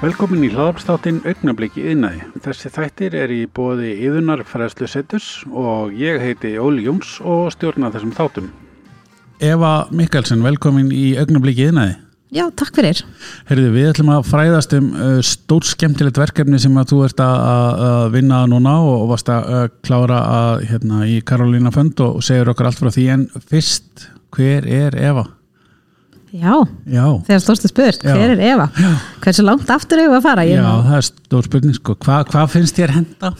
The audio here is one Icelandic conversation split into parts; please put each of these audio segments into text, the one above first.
Velkomin í hlaðarpstáttinn Augnabliki yðnaði. Þessi þættir er í bóði yðunar fræðslu setus og ég heiti Óli Jóns og stjórna þessum þáttum. Eva Mikkelsen, velkomin í Augnabliki yðnaði. Já, takk fyrir. Herðu, við ætlum að fræðast um uh, stórt skemmtilegt verkefni sem að þú ert að, að vinna núna og varst að uh, klára að, hérna, í Karolína Fönd og segir okkur allt frá því en fyrst, hver er Eva? Já, Já, þegar stórstu spurt, Já. hver er Eva? Já. Hversu langt aftur hefur að fara? Ég, Já það er stór spurning sko. Hva, hvað finnst þér henda?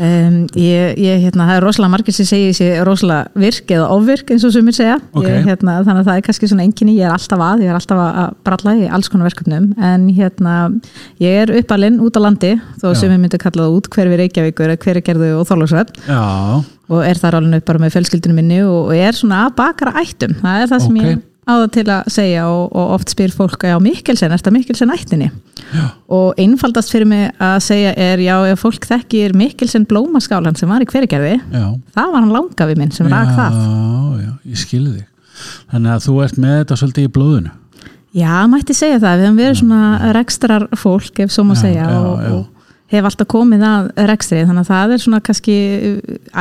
um, ég, ég, hérna, það er rosalega margir sem segir þessi rosalega virk eða ofvirk eins og sumir segja. Ok. Ég, hérna, þannig að það er kannski svona enginni, ég er alltaf að, ég er alltaf að bralla í alls konar verkefnum, en hérna, ég er uppalinn út á landi, þó sumir myndi kalla það út hverfi Reykjavíkur, hverfi gerðu og Þorlóksvöld Já, og er þar alveg upp bara með fjölskyldunum minni og, er svona að bakara ættum það er það sem Ok. ég áða til að segja og, og oft spyr fólk já Mikkelsen, er þetta Mikkelsen ættinni Já. og einfaldast fyrir mig að segja er já, ef fólk þekkir Mikkelsen blómaskálan sem var í hverigerði já. það var hann langafi minn sem rak það Já, já, ég skilði þig. Þannig að þú ert með þetta svolítið í blóðinu. já, mætti segja það, við hefum verið svona rekstrar fólk, ef svo má Já, segja já, og, já. og hef alltaf komið að rekstri þannig að það er svona kannski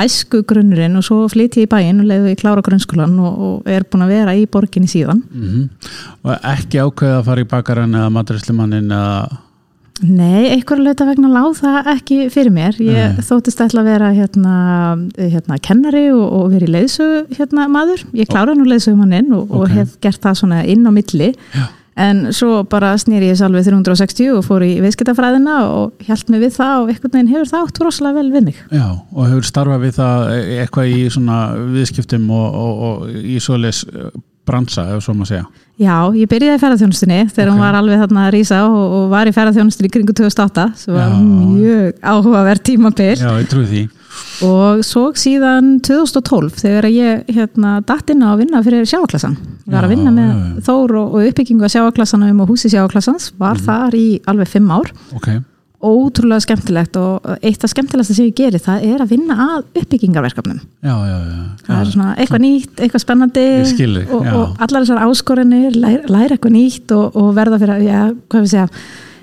æsku grunnurinn og svo flyt ég í bæinn og leiði ég klára grunnskólan og, og er búin að vera í borginni síðan Mm Og ekki ákveða að fara í bakaran eða maturislimannin eða... Nei, einhverju leita vegna láð það ekki fyrir mér. Ég Nei. þóttist ætla að vera hérna, hérna kennari og, og verið leiðsögu hérna maður. Ég kláraði nú leiðsögumanninn og, Ok. og hef gert það svona inn á milli. Já. En svo bara snýri ég salvið 360 og fór í viðskiptafræðina og hjælt mig við það og einhvern veginn hefur það átt rosalega vel við mig. Já, og hefur starfað við það eitthvað í svona viðskiptum og, og, og í svoleiðis eh, bransa, ef svo maður segja. Já, ég byrjaði í ferðarþjónustinni þegar hún Ok. var alveg þarna að rísa og, og var í ferðarþjónustinni kringu 2008 sem var Já. mjög áhugaverð tímabil. Já, ég trúi því. og svo síðan 2012 þegar ég hérna datt inn á að vinna fyrir sjáaklassan ég var að vinna með já. Þór og, og uppbyggingu að sjáaklassanum og húsi sjáaklassans var Mhm. þar í alveg fimm ár. Ok, ótrúlega skemmtilegt og eitt af skemmtilegsta sem ég geri það er að vinna að uppbyggingarverkefnum. Já, já, já. það er svona eitthvað nýtt, eitthvað spennandi Ég skil þig, og, og allar þessar áskoranir læra, læra eitthvað nýtt og, og verða fyrir að, já, hvað við segja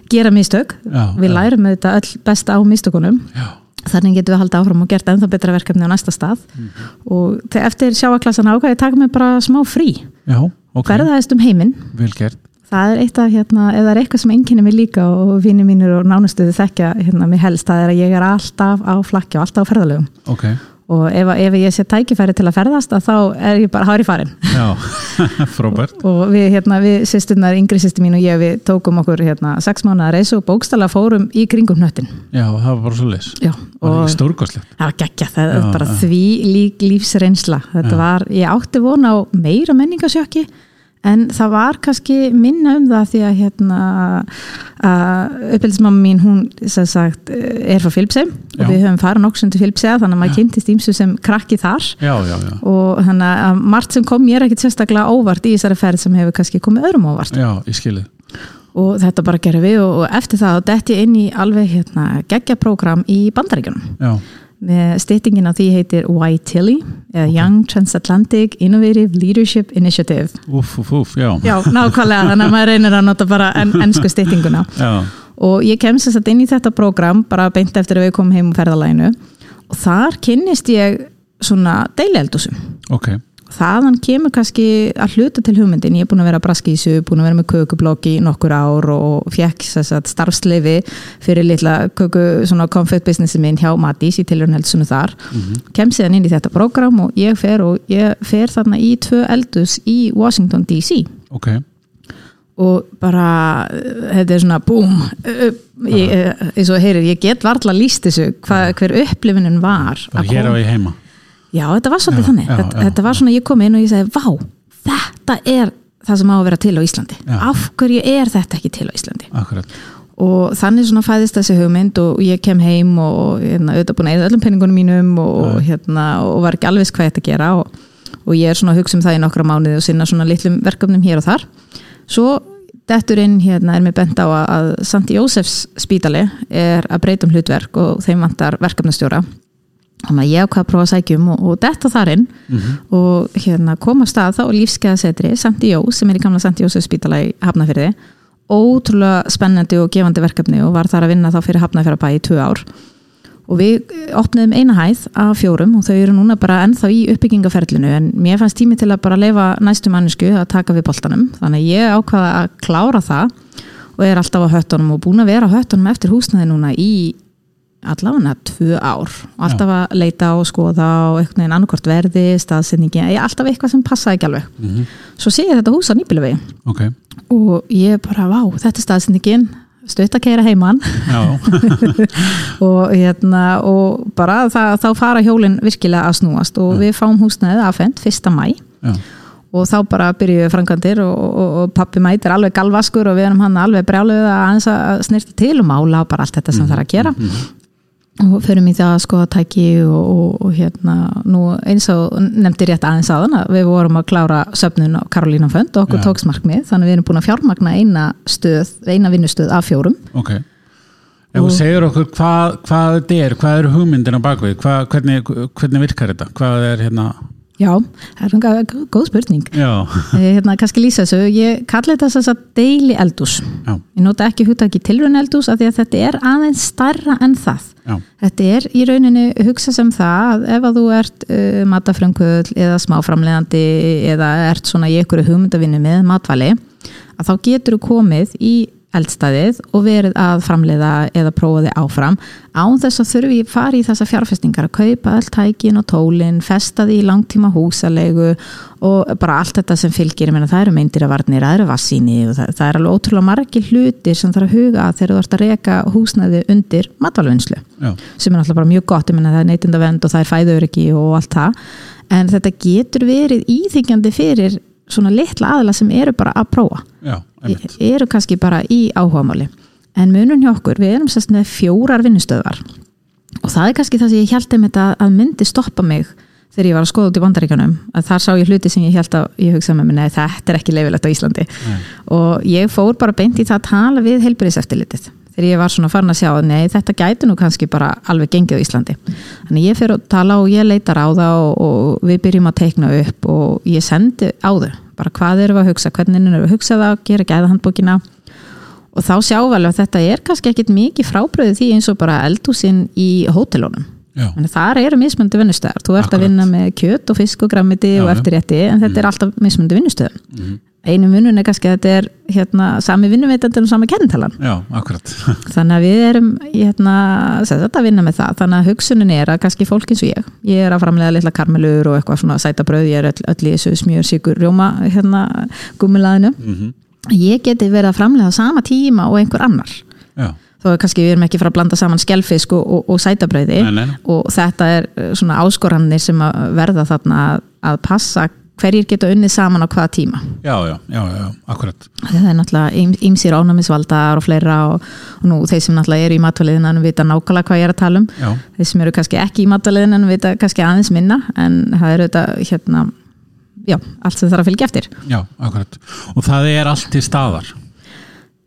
gera mistök, við lærum þetta öll best á mistökunum. Já, þannig getum við haldið áfram og gert ennþá betra verkefni á næsta stað. Mhm. og eftir sjáaklassan ákvæði ég taka mig bara smá frí já, ok, ferðaðist um heiminn. Það er eitt af hérna, það er eitthvað sem enginni mig líka og vini mínir og nánustuði þekkja hérna mig helst, það er að ég er alltaf á flakki og alltaf á ferðalögum. Ok, og ef, ef ég sé tækifæri til að ferðast að þá er ég bara hár í farin já, frábært. og við, hérna, við sýsturnar, yngri sýstur mín og ég við tókum okkur hérna, sex mánuða reysu og bókstala fórum í kringum hnöttin Já, það var bara svo leis. Já, Var og það stórkoslegt? það var geggja, það er bara því lík lífsreynsla þetta Já. var, ég átti von á meira menningasjökki en það var kannski minna um það því að hérna uppbyldismamma mín hún sagt er frá Filipsheim og Já. við höfum farið nokkuð til Filipsheim þannig að maður kynntist ímsu sem krakki þar Já, já, já. og þannig að margt sem kom mér ekkit sérstaklega óvart í þessari ferð sem hefur kannski komið öðrum óvart Já, ég skilði. og þetta bara gerum við og, og eftir það detti ég inn í alveg hérna geggjaprógram í bandaríkjunum Já, með styttingin á því heitir YTILI Young Transatlantic Innovative Leadership Initiative. Úf, úf, úf, já. Já, nákvæmlega, þannig að maður reynir að nota bara en, ennsku styttinguna. Já, og ég kemst þess að inn í þetta prógram bara beint eftir að við komum heim úr ferðalæginu og þar kynnist ég svona deilieldusum ok. Þaðan kemur kannski að hluta til hugmyndin, ég er búin að vera að braski í þessu búin að vera með kökublokk í nokkur ár og fekk starfsleifi fyrir litla köku svona comfort businessi minn hjá Matís í tilhörun heldsunum þar. Kem síðan inn í þetta prógram og ég fer og ég fer þarna í tvö eldus í Washington DC Ok, og bara þetta er svona búm eins og heyrir, ég get varla líst þessu hva, hver upplifunin var að hér á ég heima. Já, þetta var svolítið Já, þannig. já, þetta, þetta var svona, ég kom inn og ég segi, vá, þetta er það sem á að vera til á Íslandi. Af hverju er þetta ekki til á Íslandi? Akkurat. Og þannig svona fæðist þessi hugmynd og ég kem heim og hérna, auðvitað búin að eða öllum penningunum mínum og, hérna, og var ekki alveg hvað ætti að gera og, og ég er svona að hugsa um það í nokkra mánuði og sinna svona litlum verkefnum hér og þar. Svo dettur inn hérna er mér bent á að, að Santi Jósefs spítali er að breyta um hlutverk og þeim vantar verkefnastjóra þannig að ég ákvað að prófa að sækjum og, og detta þar inn og hérna koma af stað þá lífskeiðasetri Santi Jó sem er í gamla Santi Jósef spítala í Hafnafyrði ótrúlega spennandi og gefandi verkefni og var þar að vinna þá fyrir Hafnafjörðabæ í tvö ár. Og við opniðum eina hæð af fjórum og þau eru núna bara ennþá í uppbyggingaferlinu en mér fannst tími til að bara leifa næstu mannesku að taka við boltanum. Þannig að ég ákvaða að klára það og er alltaf á höttunum og búin að vera á höttunum eftir húsnaði núna í allavega tvö ár. Og alltaf að leita og skoða og einhvern veginn annarkort verði, staðsendingi alltaf eitthvað sem passaði ekki alveg. Mm -hmm. svo sé ég þetta hús á nýbíluvegi okay. og ég bara, vá, þetta er staðsendingin stutt að keira heimann og hérna og bara það, þá fara hjólinn virkilega að snúast. Og Já. við fáum húsnaðið aðfend fyrsta mæ Já. og þá bara byrjuðu frangandir og, og, og pappi mætir alveg galvaskur og við erum hann alveg brjáluð að snirta til og mála og bara allt þetta sem mm -hmm. það er að gera. Mm -hmm og förum í það að skoða tæki og, og, og hérna nú eins og nefndi rétt aðeins aðan að við vorum að klára söfnun á Karolína Fönd og okkur ja. tóksmarkmið þannig við erum búin að fjármagna eina stöð eina vinnustöð af fjórum. Ok, ef þú segir okkur hvað, hvað þetta er, hvað eru hugmyndin á bakvið, hvað, hvernig, hvernig virkar þetta, hvað er hérna Já, það er svona góð spurning. Hérna, kannski lýsa þessu. Ég kalli þetta þess að deili eldús. Já. ég nota ekki húttaki tilrun eldús af því að þetta er aðeins starra en það. Já. þetta er í rauninu hugsa sem það að ef að þú ert uh, matafröngkull eða smáframlegandi eða ert svona í einhverju hugmyndavinnu með matvali að þá getur þú komið í eldstæðið og verið að framleiða eða prófa þið áfram. Án þess að þurfi fari í þessa fjárfestingar að kaupa allt tækin og tólin festa því í langtíma húsalegu og bara allt þetta sem fylgir. Menna, það eru meindiravarnir, það eru vassíni og það, það er alveg ótrúlega margi hlutir sem þarf að huga þegar þú ert að reyka húsnaði undir matvalvinnslu sem er alltaf bara mjög gott, menna, það er neytindavend og það er fæðauriki og allt það. En þetta getur verið íþingjandi fyrir svona litla aðla sem eru bara að prófa. Já, eru kannski bara í áhugamáli. En munun hjá okkur, við erum sérst með fjórar vinnustöðvar. Og það er kannski það sem ég held um þetta að myndi stoppa mig þegar ég var að skoða út í vandaríkanum að þar sá ég hluti sem ég held að ég hugsa með mér, þetta er ekki leifilegt á Íslandi. Nei. og ég fór bara beint í það að tala við heilbyrðiseftilitið þegar ég var svona farin að sjá að nei, þetta gæti nú kannski bara alveg gengið á Íslandi. Þannig ég fyrir að tala og ég leitar á það og, og við byrjum að teikna upp og ég sendi á þau. Bara hvað eru við að hugsa, hvernig eru við að hugsa það gera gæða handbókina og þá sjáum að þetta er kannski ekkit mikið frábröðið því eins og bara eldúsinn í hótelónum þar eru mismundi vinnustöðar, þú ert Akkurat. að vinna með kjött og fisk og grammiti og eftirrétti en þetta mm. er alltaf mismundi vinnustöðar mm einu vinnun er kannski að þetta er hérna, sami vinnuveitandun og sami kenntalan Já, akkurat. Þannig að við erum hérna, að vinna með það. Þannig að hugsunin er að kannski fólk eins og ég ég er að framlega litla karmelur og eitthvað svona sæta bröð, ég er öll, öll í þessu smjör síkur rjóma hérna gummilaðinu mm -hmm. ég geti verið að framlega sama tíma og einhver annar. Já. Þó kannski við erum ekki frá að blanda saman skjálfisk og, og, og sætabröði og þetta er svona áskoranir sem að verða þarna að passa hverjir geta unnið saman á hvaða tíma. Já, já, já, já, akkurat. Það er náttúrulega ýmsir ánæmisvaldar og fleira og, og nú þeir sem náttúrulega eru í matvaliðinu vita nákvæmlega hvað ég er að tala um. Já. þeir sem eru kannski ekki í matvaliðinu vita kannski aðeins minna en það eru þetta hérna, já, allt sem það þarf að fylgja eftir. Já, akkurat, og það er allt til staðar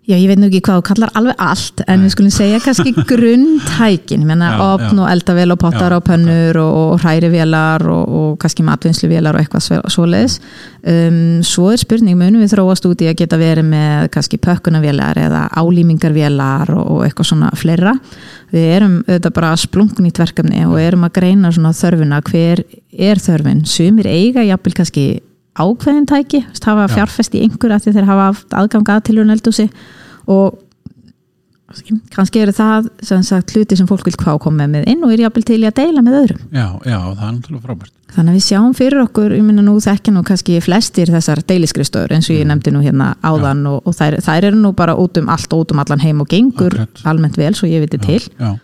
Já, ég veit nú ekki hvað þú kallar alveg allt en Nei. við skulum segja kannski grunntækin menna opn og eldavél og pottar já, og pönnur og, og hrærivélar og, og kannski matvinnsluvélar og eitthvað svoleiðis. Um, svo er spurning munum við þróast út í að geta verið með kannski pökkunavélar eða álýmingarvélar og, og eitthvað svona fleira? Við erum auðvitað bara splungnýtt verkefni og erum að greina svona þörfuna hver er þörfin, sumir eiga jafnvel kannski ákveðin tæki, hafa fjárfest í einhver að þeir hafa aðgang að tilhörun eldúsi og kannski eru það sem sagt hluti sem fólk vil hvað koma með inn og er jápil til að deila með öðrum Já, já, það er náttúrulega frábært Þannig að við sjáum fyrir okkur, ég minna nú þekkja nú kannski flestir þessar deiliskrifstöður eins og ég mm. nefndi nú hérna áðan já. og, og þær, þær eru nú bara út um allt og út um allan heim og gengur Akkurat. almennt vel svo ég viti til já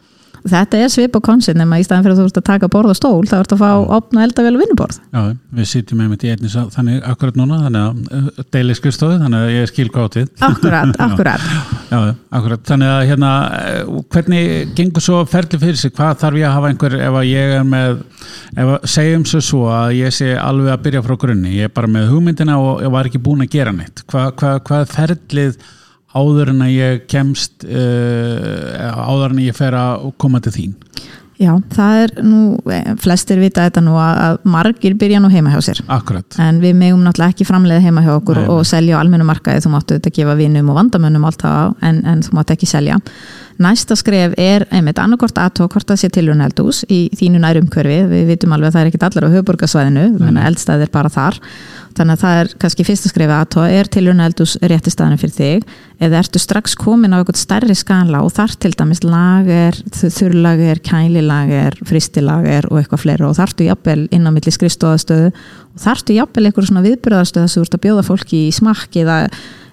þetta er svip og konsin nema í staðan fyrir að þú ert að taka borð og stól þá ert að fá opna eldavél og vinnuborð. Já, við sitjum með mitt í einnig þannig akkurat núna, þannig að uh, deilis skrifstofu, þannig að ég skil gátið Akkurat, akkurat Já, akkurat, þannig að hérna uh, hvernig gengur svo ferli fyrir sig? Hvað þarf ég að hafa einhver ef að ég er með ef að segjum svo svo að ég sé alveg að byrja frá grunni, ég er bara með hugmyndina og ég var ekki búin að gera neitt. Hva, hva ferlið áður en að ég kemst uh, áður en ég fer að koma til þín? Já, það er nú, eh, flestir vita þetta nú að, að margir byrja nú heima hjá sér. Akkurat, en við megum náttúrulega ekki framleiða heima hjá okkur Nei, og selja á almennu markaði. Þú máttu þetta gefa vinum og vandamönnum allt það en, en þú máttu ekki selja næsta skref er einmitt annarkort aðtók hvort það sé tilhörun eldús í þínu nærumhverfi, við vitum alveg að það er ekkit allar á höfuborgarsvæðinu, eldstæð er bara þar. Þannig að það er kannski fyrsta skrefi aðtók, er tilhörun eldús rétti staðinu fyrir þig? Eða ertu strax komin á eitthvað stærri skala og þar til dæmis lager, þurrlager, kælilager fristilager og eitthvað fleira og þartu jafnvel inn á milli skrifstóðastöðu og þartu jafnvel eitthvað svona viðbyrðastöð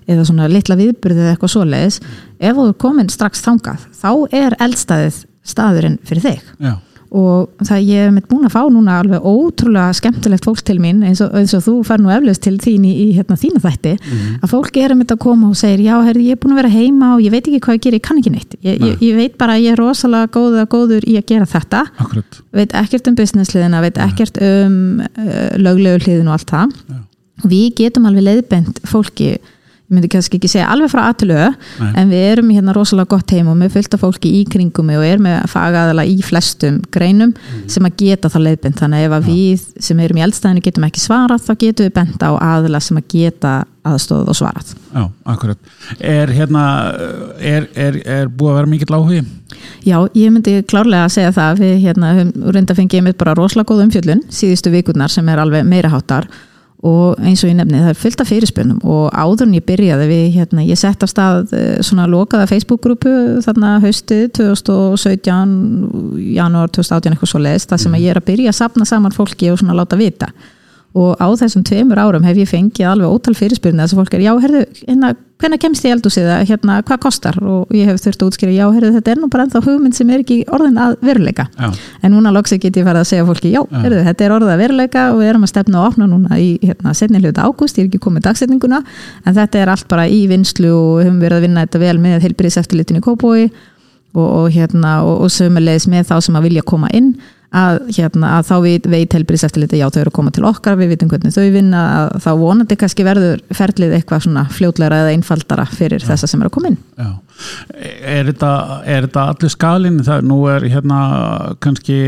eða eða svona litla viðbyrðið eitthvað svoleiðis ef þú er komin strax þangað þá er eldstæðið staðurinn fyrir þig. Já, og það ég hef mitt búin að fá núna alveg ótrúlega skemmtilegt fólk til mín eins og, eins og þú fær nú eflaust til þín í, í hérna, þína þætti að fólk er um þetta að koma og segir já, herri, ég er búin að vera heima og ég veit ekki hvað ég ger, ég kann ekki neitt. Ég, ég, ég veit bara að ég er rosalega góða, góður í að gera þetta. Akkurat. Veit ekkert um businessliðina, veit ekkert um uh, löglegu hliðin og allt það. Já. við getum alveg leiðbent fólki myndi kannski ekki segja alveg frá aðtölu en við erum hérna rosalega gott heim og með fullt af fólki í kringum og erum með fagaðala í flestum greinum sem að geta það leiðbent þannig ef að við sem erum í eldstæðinu getum ekki svarað þá getum við bent á aðla sem að geta aðstóð og svarað. Já, akkurat. Er hérna, er, er, er búið að vera mikill áhugi? Já, ég myndi klárlega að segja það. Við hérna, reynda fengið með bara rosalega góð umfjöllun síðustu vikurnar sem er alveg meira háttar og eins og ég nefni það er fullt af fyrirspunum og áður en ég byrjaði við hérna, ég sett af stað eh, svona lokaða Facebook-grúpu þarna haustið 2017 janúar 2018 eitthvað svo leiðist það sem að ég er að byrja að sapna saman fólki og svona láta vita og á þessum tveimur árum hef ég fengið alveg ótal fyrirspurni þess að fólk er já, herðu, hérna, hvenær kemst ég eldúsið eða hérna, hvað kostar? Og ég hef þurft að útskýra, já, herðu, þetta er nú bara ennþá hugmynd sem er ekki orðin að veruleika. Já, en núna loksið get ég farið að segja fólki, já, herðu, þetta er orðið að veruleika og við erum að stefna og opna núna í hérna, setni hluta ágúst, ég er ekki komið dagsetninguna en þetta er allt bara í vinslu og höfum verið að vinna þetta vel með heilbyrðiseftirlitinu í Kópói og, og, hérna, og, og sömulegis með þá sem að vilja koma inn að, hérna, að þá veit, veit helbriðseftiliti já þau eru að koma til okkar, við vitum hvernig þau vinna þá vonandi kannski verður ferlið eitthvað svona fljótlegra eða einfaldara fyrir þessa sem eru að koma inn. Já Er þetta, er þetta allir skalin? Það nú er hérna kannski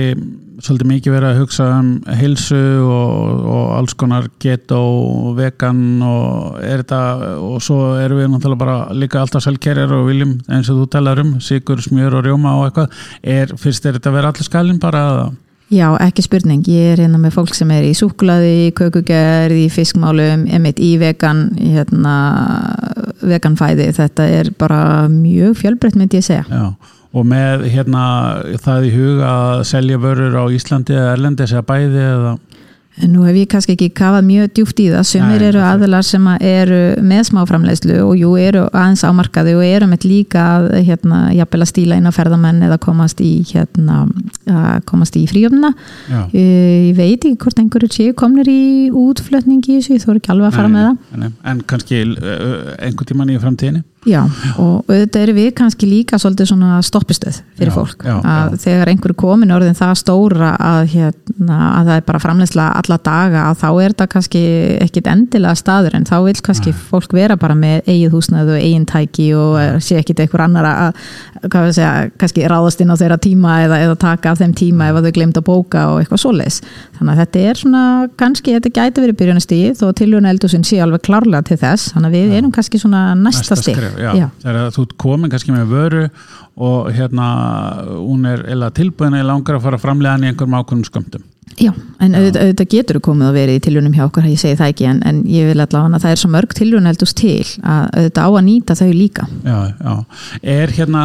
svolítið mikið verið að hugsa um heilsu og, og alls konar keto og vegan og er þetta og svo erum við náttúrulega bara líka alltaf selkerjar og viljum eins og þú talar um sigur, smjör og rjóma og eitthvað er, fyrst er þetta vera allir skalin bara að Já, ekki spurning, ég er hérna með fólk sem er í súkulaði, í kökugerð, í fiskmálum, emitt í vegan hérna, veganfæði þetta er bara mjög fjölbreytt myndi ég segja. Já, og með hérna það í huga að selja vörur á Íslandi eða Erlendis eða bæði eða Nú hef ég kannski ekki kafað mjög djúft í það. Sumir Nei, eru er- aðilar sem eru með smáframleyslu og jú eru aðeins ámarkaði og eru með líka að hérna, jafnvel að stíla inn á ferðamenn eða komast í hérna, komast í fríöfna Já, ég veit ekki hvort einhverju séu komnir í útflutningi í þessu, ég þóru ekki alveg að fara með það. nei, en kannski uh, einhvern tíman í framtíðinni Já, og auðvitað eru við kannski líka svolítið svona stoppistöð fyrir Já, fólk. já, að já. þegar einhverju komin orðin það stóra að, hérna, að það er bara framleysla alla daga að þá er það kannski ekkit endilega staður en þá vil kannski fólk vera bara með eigið húsnæðu og eigin tæki og sé ekkit einhver annar að hvað við segja, kannski ráðast inn á þeirra tíma eða, eða taka af þeim tíma ef að þau glemt að bóka og eitthvað svoleiðis. Þannig að þetta er svona, kannski þetta gæti verið byrjunastíð þó að tilhjóna eldúsin sé alveg klárlega til þess, þannig að við erum kannski svona næsta, já. Já. þegar þú komin kannski með vöru og hérna hún er tilbúin eða langar að fara framlega í einhverjum ákveðnum skömmtum Já, en auðvitað, auðvitað getur þú komið að verið í tilhjónum hjá okkur, ég segi það ekki en, en ég vil allavega að það er svo mörg tilhjón eldús til að auðvitað á að nýta þau líka Já, já. Er hérna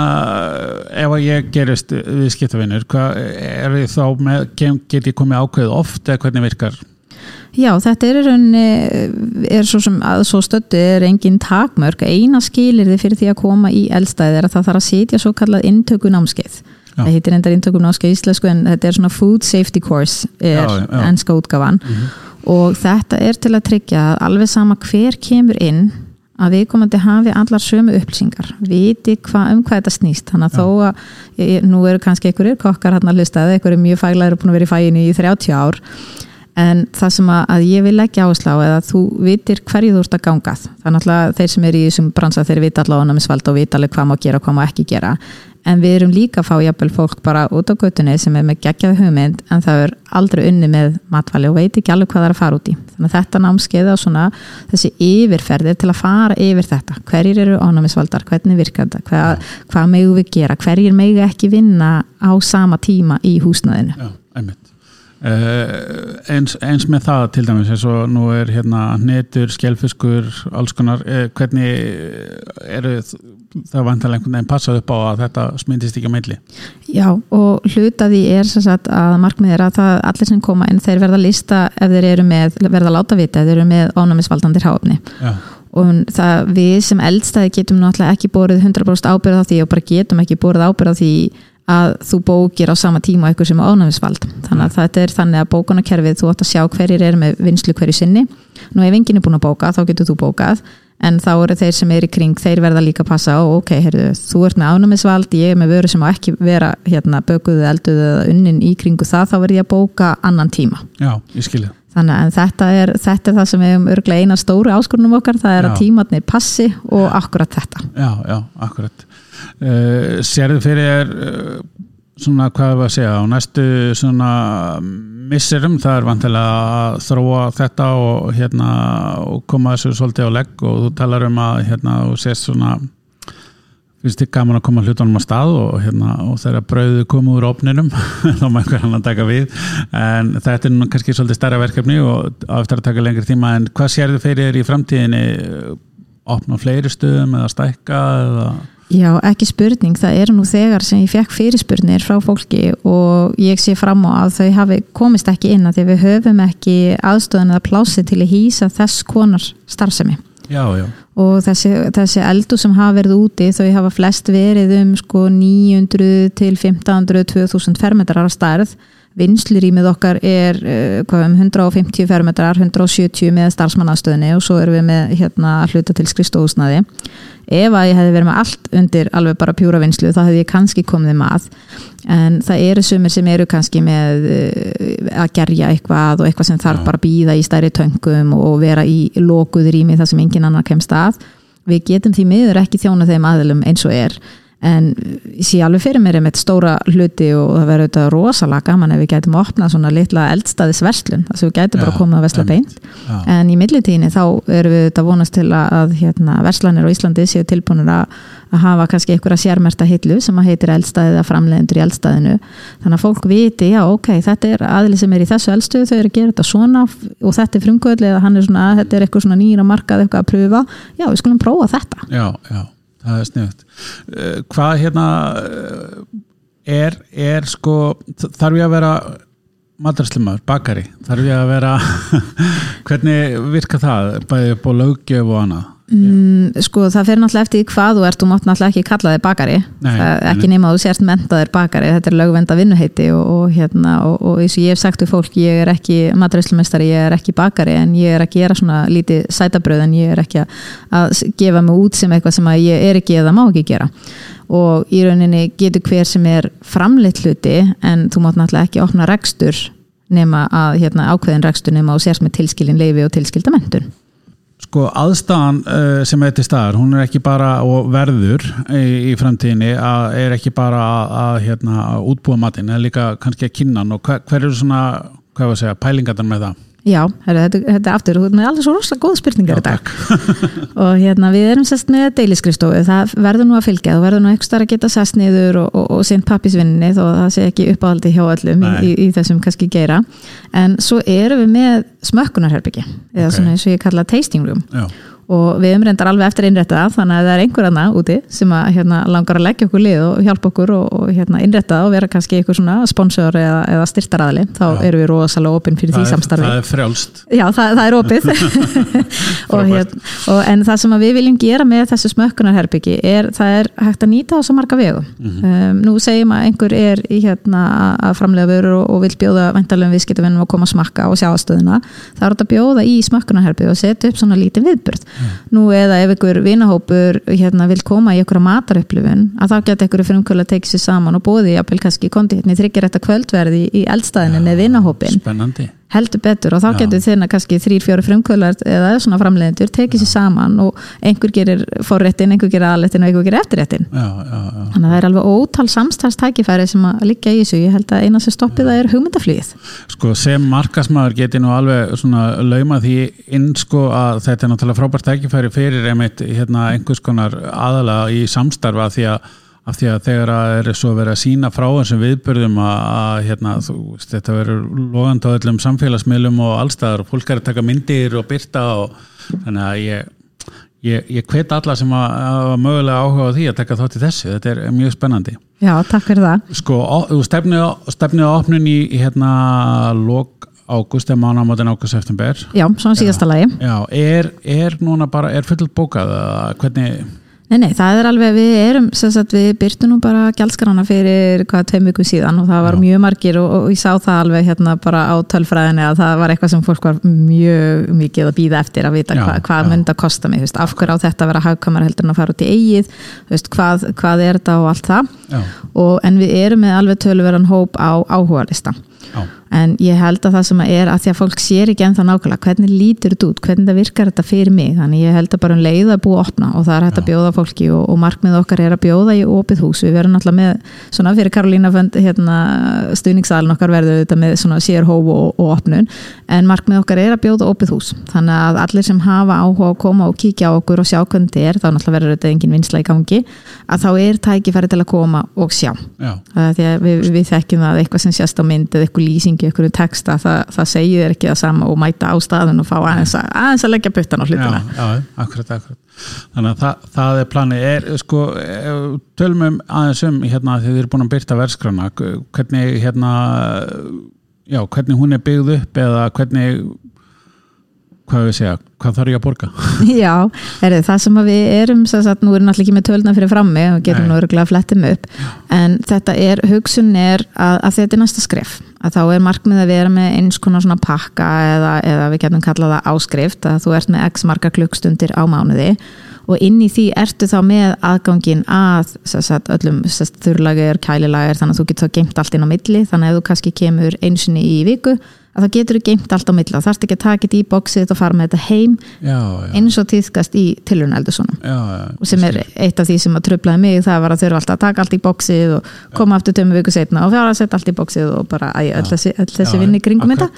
ef að ég gerist viðskiptavinnur er ég þá með get ég komið ákveðið oft eða hvernig virkar Já, þetta er í rauninni er svo sem að svo stöddu er engin takmörk, eina skilirði fyrir því að koma í eldstæði er að það þarf að setja svo kallað inntöku námskeið. Það heitir endar inntöku námskeið í íslensku en þetta er svona food safety course er Já, já. enska útgafan og þetta er til að tryggja að alveg sama hver kemur inn að viðkomandi hafi allar sömu upplýsingar viti hva, um hvað þetta snýst. Þannig að þó að, ég, nú eru kannski einhverjir kokkar hann að hlusta, einhverjir mjög faglæður og búin að vera í fæinu í 30 ár. En það sem að, að ég vil leggja áherslu á er að þú vitir hverju þú ert að gangað þannig að þeir sem eru í þessum bransa þeir vita allavega námsvald og vita alveg hvað má gera og hvað má ekki gera en við erum líka að fá jafnvel fólk bara út á göttunni sem er með geggjaði hugmynd en það er aldrei unni með matvæli og veit ekki alveg hvað það er að fara út í. Þannig að þetta námskeið á svona þessi yfirferðir til að fara yfir þetta. Hverjir eru ánæmisvaldar, hvernig virkar þetta? Hvað, hvað megu við gera, hverjir megu ekki vinna á sama tíma í húsnaðinu Já, Uh, eins, eins með það til dæmis eins og nú er hérna netur, skjálfiskur, alls konar uh, hvernig eru það vantilega einhvern veginn passað upp á að þetta smyndist ekki að meilli Já og hlutaði er sagt, að markmið er að það allir sem koma en þeir verða að lista ef þeir eru með verða að láta vita ef þeir eru með ónæmisvaldandir háfni og það við sem eldstæði getum náttúrulega ekki bórið 100% ábyrð á því og bara getum ekki bórið ábyrð á því að þú bókir á sama tíma eitthvað sem ánæmisvald þannig að þetta er þannig að bókunarkerfið þú átt að sjá hverjir er með vinslu hverju sinni nú ef enginn er búin að bóka þá getur þú bókað en þá eru þeir sem er í kring þeir verða líka að passa og ok, heyrðu, þú ert með ánæmisvald ég er með vöru sem á ekki vera hérna, bökuðu, elduðu eða unnin í kringu það þá verð ég að bóka annan tíma Já, ég skilja Þannig að þetta er, þetta er það sem við hefum örglega eina stóru áskorunum okkar, það er já. að tímatni passi og akkurat þetta. Já, já, akkurat. Uh, Sérðu fyrir uh, svona hvað það að segja á næstu svona misserum það er vantilega að þróa þetta og hérna og koma þessu svolítið á legg og þú talar um að hérna og sést svona finnst þið gaman að koma hlutunum á stað og, hérna, og þeirra brauðu koma úr opninum þá má einhver hann að taka við. En þetta er nú kannski svolítið starra verkefni og aftur að taka lengri tíma en hvað sér þið fyrir í framtíðinni? Opna fleiri stöðum eða stækka eða Já, ekki spurning, það er nú þegar sem ég fekk fyrirspurnir frá fólki og ég sé fram á að þau hafi komist ekki inn að því við höfum ekki aðstöðan eða plási til að hýsa þess konar starfsemi. Já, já. og þessi, þessi eldu sem hafa verið úti þau hafa flest verið um sko 900 til 1500 2000 fermetrar á starð vinslurýmið okkar er uh, um 150 fermetrar 170 með starfsmannastöðinni og svo erum við með hérna, hluta til skrifstóðusnaði ef að ég hefði verið með allt undir alveg bara pjúra vinslu þá hefði ég kannski komið með en það eru sumir sem eru kannski með uh, að gerja eitthvað og eitthvað sem þarf bara að býða í stærri töngum og vera í lokuður ími þar sem engin annar kemst að. Við getum því miður ekki þjóna þeim aðlum eins og er en ég sé alveg fyrir mér með stóra hluti og það verður auðvitað rosalega gaman ef við gætum að opna svona litla eldstaðisverslun þess að við gætum bara að koma að vesla beint. Já. en í millitíðinni þá erum við auðvitað vonast til að hérna, verslanir á Íslandi séu tilbúinur að, að hafa kannski einhverja sérmerta hillu sem að heitir eldstaðið að framleiðendur í eldstaðinu þannig að fólk viti, já ok, þetta er aðli sem er í þessu eldstuðu, þau eru að gera þetta svona og þetta er eða er svona, þetta er eitthvað svona það er sniðut uh, hvað hérna uh, er, er sko þarf ég að vera madraslimar, bakari? Þarf ég að vera hvernig virka það? Bæðið upp á lögjöf og annað Mm, sko það fyrir náttúrulega eftir hvað þú ert. Þú mátt náttúrulega ekki kalla þig bakari. Nei, ekki nema að þú sérst mentaðir bakari. Þetta er lögvenda vinnuheiti og, og, hérna, og, og eins og ég hef sagt við fólk ég er ekki maturvíslumestari, ég er ekki bakari en ég er að gera svona lítið sætabröð en ég er ekki að gefa mig út sem eitthvað sem ég er ekki eða má ekki gera. Og í rauninni getur hver sem er framleitt hluti en þú mátt náttúrulega ekki opna rekstur nema að hérna, ákveðin rekstur nema og sérst með tilskilin leifi og tilskilda mentun Sko aðstæðan uh, sem er til staðar, hún er ekki bara og verður í, í framtíðinni að er ekki bara að, að hérna, útbúa matinn, eða líka kannski að kynna og hver, hver eru svona, hvað var að segja, pælingarnar með það? Já, herri, þetta, þetta er aftur, þú er alveg svo rosalega góð spurningar í dag. og hérna við erum sest með deiliskrifstofu, það verður nú að fylgja þú verður nú eitthvað starf að geta sest niður og, og, og sent pappisvinni þó það sé ekki uppáhaldi hjá öllum í, í, í þessum kannski geira. En svo erum við með smökkunarherbyggi eða okay. svona eins og ég kalla tasting room. Já og við umrendar alveg eftir innrætta þannig að það er einhver annað úti sem að hérna, langar að leggja okkur lið og hjálpa okkur og, og hérna, innrætta og vera kannski eitthvað svona sponsor eða, eða styrtaraðli þá Já. eru við rosalega opinn fyrir það því samstarfi. Það er frjálst. Já, það, það er opið. Og, hérna, og, en það sem við viljum gera með þessu smökkunarherbyggi er það er hægt að nýta á svo marga vegu. Mm -hmm. um, Nú segjum að einhver er í, hérna, að framlega vörur og vil bjóða vendalegum viðskiptavinnum að koma að smakka og sjá í viðbörð nú eða ef einhver vinahópur hérna, vil koma í einhverja matarupplifun að þá geta einhverju frumkvöld að tekja sér saman og bóði jafnvel kannski kondi hérna í þryggjarætta kvöldverði í eldstæðinu með vinahópin Spennandi heldur betur og þá getur þeirna kannski þrýr, fjóri frumkvölar eða svona framleiðendur tekið sér saman og einhver gerir forréttin, einhver gerir aðléttin og einhver gerir eftirréttin já, já, já. þannig að það er alveg ótal samstarfstækifæri sem að liggja í þessu, ég held að eina sem stoppið það er hugmyndaflýð Sko sem markasmaður geti nú alveg svona lauma því inn sko að þetta er náttúrulega frábært tækifæri fyrir einmitt hérna einhvers konar aðalega í samstarfa því að af því að þegar að er svo verið að sína frá þessum viðbörðum að, að hérna, þú, þetta verður logand á öllum samfélagsmiðlum og allstaðar og fólk er að taka myndir og byrta og þannig að ég ég, ég hvet alla sem að, að mögulega áhuga á því að taka þátt í þessu, þetta er mjög spennandi. Já, takk fyrir það. Sko, þú stefnið á, opnun í, hérna lok águst eða mánamátin águst september. Já, svona síðasta lagi. Já, er, er núna bara, er full bókað hvernig, Nei, nei, það er alveg, við erum sem sagt, við byrtum nú bara gjaldskrana fyrir hvað tveim vikum síðan og það var Já. mjög margir og, og ég sá það alveg hérna bara á tölfræðinni að það var eitthvað sem fólk var mjög mikið að býða eftir að vita Já, hva, hvað já. myndi að kosta mig, þú veist, af hverju á þetta að vera hagkamar heldur en að fara út í eigið, þú veist, hvað, hvað er þetta og allt það og, en við erum með alveg töluverðan hóp á áhugalista já, en ég held að það sem er að því að fólk sér ekki ennþá nákvæmlega hvernig lítur þetta út, hvernig það virkar þetta fyrir mig. Þannig ég held að bara um leið að búa opna og það er hægt að bjóða fólki og, og markmið okkar er að bjóða í opið hús. Við verum alltaf með, svona fyrir Karolína fund, hérna, stuðningssalin okkar verður þetta með svona sérhóf og, og opnun. En markmið okkar er að bjóða opið hús. Þannig að allir sem hafa áhuga að koma og kíkja á okkur og sjá hvernig þetta er þá náttúrulega verður þetta engin vinsla í gangi að þá tækifæri til að koma og sjá já, Það því að við, við þekkjum það að eitthvað sem sést á mynd eða eitthvað lýsingi, eitthvað texta það, það segir þér ekki það sama og mæta á staðun og fá aðeins að, aðeins að leggja puttan á já, hlutina. Já, akkurat, akkurat. Þannig að það, það er planið. Er, sko, við tölum um aðeins um hérna þegar þið eru búin að byrta verðskrana hvernig hérna já, hvernig hún er byggð upp eða hvernig hvað við segja, hvað þarf ég að borga? Já, er það sem við erum sagt, nú erum náttúrulega ekki með tölna fyrir frammi og getum nú örgulega að flettum upp. En þetta er, hugsun er að, að þetta er næsta skref, að þá er markmið að vera með eins konar svona pakka eða, eða við getum kallað það áskrift að þú ert með x marga klukkstundir á mánuði og inn í því ertu þá með aðgangin að sagt, öllum þurrlager, kælilager þannig að þú getur þá geimt allt inn á milli þannig að ef þú kannski kemur einsinni í viku að þá getur geimt allt á milli þá þarfst ekki að taka þetta í bóksið og fara með þetta heim já, já, eins og týðkast í já, já og sem er eitt af því sem að tröflaði mig það var að þurfa alltaf að taka allt í bóksið og koma aftur tömmu viku setna og fjára að setja allt í bóksið og bara æ, öll þessi, þessi Já, vinni kringum þetta.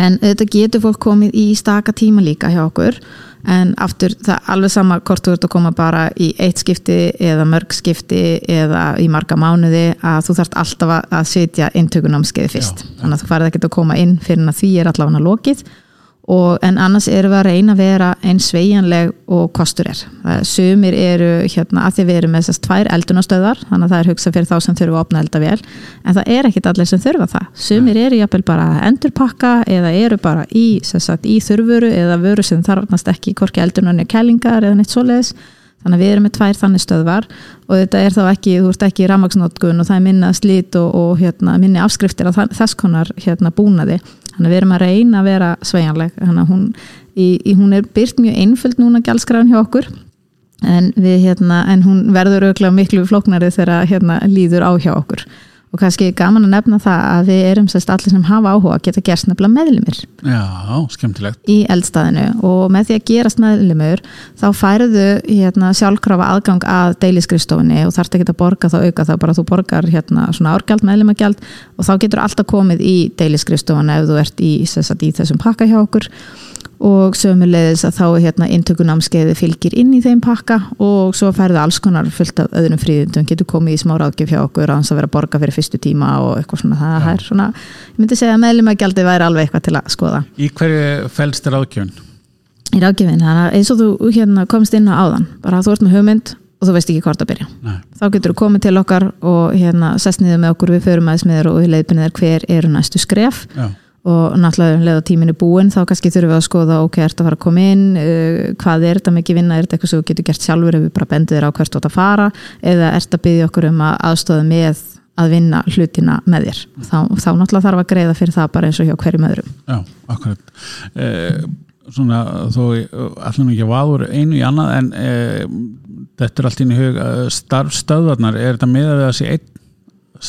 en þetta getur fólk komið í staka tíma líka hjá okkur en aftur það alveg sama hvort þú ert að koma bara í eitt skipti eða mörg skipti eða í marga mánuði að þú þarft alltaf að- setja inntökunámskeiði fyrst Já, já. þannig að þú farið ekkert að koma inn fyrir að því er allavega lokið og, en annars erum við að reyna að vera eins sveigjanleg og kostur er. Sumir eru hérna að því við erum með þessast tvær eldunastöðar þannig að það er hugsað fyrir þá sem þurfa að opna eldavél en það er ekkit allir sem þurfa það. Sumir eru jafnvel bara að endurpakka eða eru bara í, sagt, í þurfuru eða vöru sem þarfnast ekki hvorki eldunarnir kælingar eða neitt svoleiðis. Þannig að við erum með tvær þannig stöðvar og þetta er þá ekki, þú ert ekki í rafmaksnótkun og það er minna slít og, og hérna, minni afskriftir af þess konar hérna, búnaði þannig að við erum að reyna að vera sveigjanleg. Þannig að hún, í, í, hún er byrt mjög einföld núna gjaldskræðan hjá okkur. En, við, hérna, en hún verður auðvitað miklu flóknari þegar hérna, líður á hjá okkur og kannski gaman að nefna það að við erum sérst allir sem hafa áhuga að geta gerst nefnilega meðlumir já, skemmtilegt. í eldstæðinu. Og með því að gerast meðlumur þá færðu hérna, sjálfkrafa aðgang að deiliskrifstofinni og þarft ekki að borga þá auka þá bara þú borgar hérna, svona árgjald, meðlumagjald og þá getur alltaf komið í deiliskrifstofinni ef þú ert í, sagt, í þessum pakka hjá okkur og sömulegðis að þá er hérna inntökunámskeiði fylgir inn í þeim pakka og svo færðu alls konar fullt af öðrum fríðundum, getur komið í smá ráðgjöf hjá okkur að hans að vera að borga fyrir fyrstu tíma og eitthvað svona, það er svona ég myndi segja að meðlumagjaldi væri alveg eitthvað til að skoða. Í hverju fælst þér áðgjöfun? í ráðgjöfin, þannig að eins og þú hérna, komst inn á áðan, bara þú ert með hugmynd og þú veist ekki hvort að byrja. Nei, þá getur þú komið til okkar og hérna sest niður með okkur, við förum aðeins með þér og við leiðbynir þér hver eru næstu skref. Já, og náttúrulega um leið og tíminn er búinn þá kannski þurfum við að skoða, ok, ert að fara að koma inn? Uh, hvað er þetta mikið vinna, er þetta eitthvað sem þú getur gert sjálfur? Ef við bara bendið þér á hvert þú átt að fara? Eða ert að byggja okkur um að aðstofa með að vinna hlutina með þér? Þá, þá náttúrulega þarf að greiða fyrir það bara eins og hjá hverjum öðrum. Já, akkurat. Eh, svona þó allan ekki vaður einu í annað en eh, þetta er allt inn í hug eh, starfstöðvarnar, er þetta með að það sé einn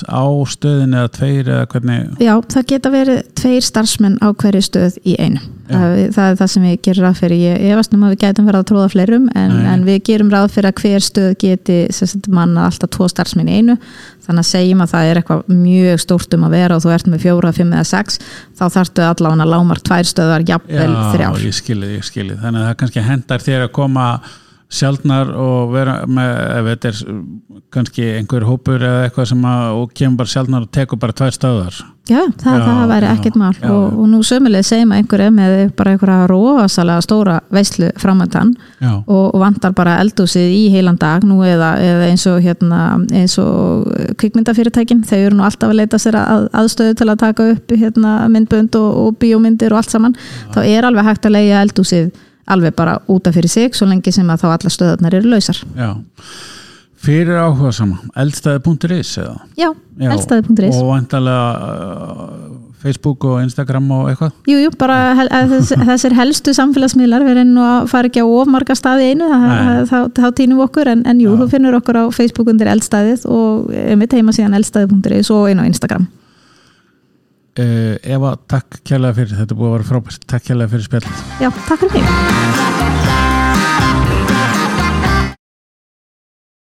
á stöðin eða tveir eða hvernig Já, það geta verið tveir starfsmenn á hverju stöð í einu. Það, það er það sem við gerum ráð fyrir. Ég efast um að við gætum verið að tróða fleirum en, en við gerum ráð fyrir að hver stöð geti sagt, manna alltaf tvo starfsmenn í einu. Þannig að segjum að það er eitthvað mjög stórt um að vera og þú ert með fjóra, fimm eða sex þá þarftu allavega lámar tvær stöðar jafnvel þrjár. ég skilji, ég skilji þannig að það kannski hendar þér að koma sjálfnar og vera með, ef þetta er kannski einhver hópur eða eitthvað sem að, og kemur bara sjálfnar og tekur bara tvær stöðar Já, það, Já, það væri já, ekkert mál. Já, og, já. og nú sömuleg segjum að einhver er með bara einhverja rosalega stóra veislu framöndan já, og, og vantar bara eldúsið í heilan dag nú eða, eða eins og hérna, eins og kvikmyndafyrirtækin. Þau eru nú alltaf að leita sér að, aðstöðu til að taka upp hérna, myndbönd og, og bíómyndir og allt saman. Þá er alveg hægt að leiða eldúsið alveg bara útaf fyrir sig svo lengi sem að þá alla stöðunar eru lausar. Já. Fyrir áhuga sama, eldstæði.is eða? Já, Já, eldstæði.is og vantarlega uh, Facebook og Instagram og eitthvað? Jú, jú, bara hel, þess, þessir helstu samfélagsmiðlar við reynum að fara ekki á ofmarga staði einu, þá, þá týnum við okkur en, en jú, Já. þú finnur okkur á Facebook undir eldstæðið og við heima síðan eldstæði.is og inn á Instagram Eva, takk kærlega fyrir. Þetta búið að vera frábært, takk kærlega fyrir spjall Já, takk fyrir mig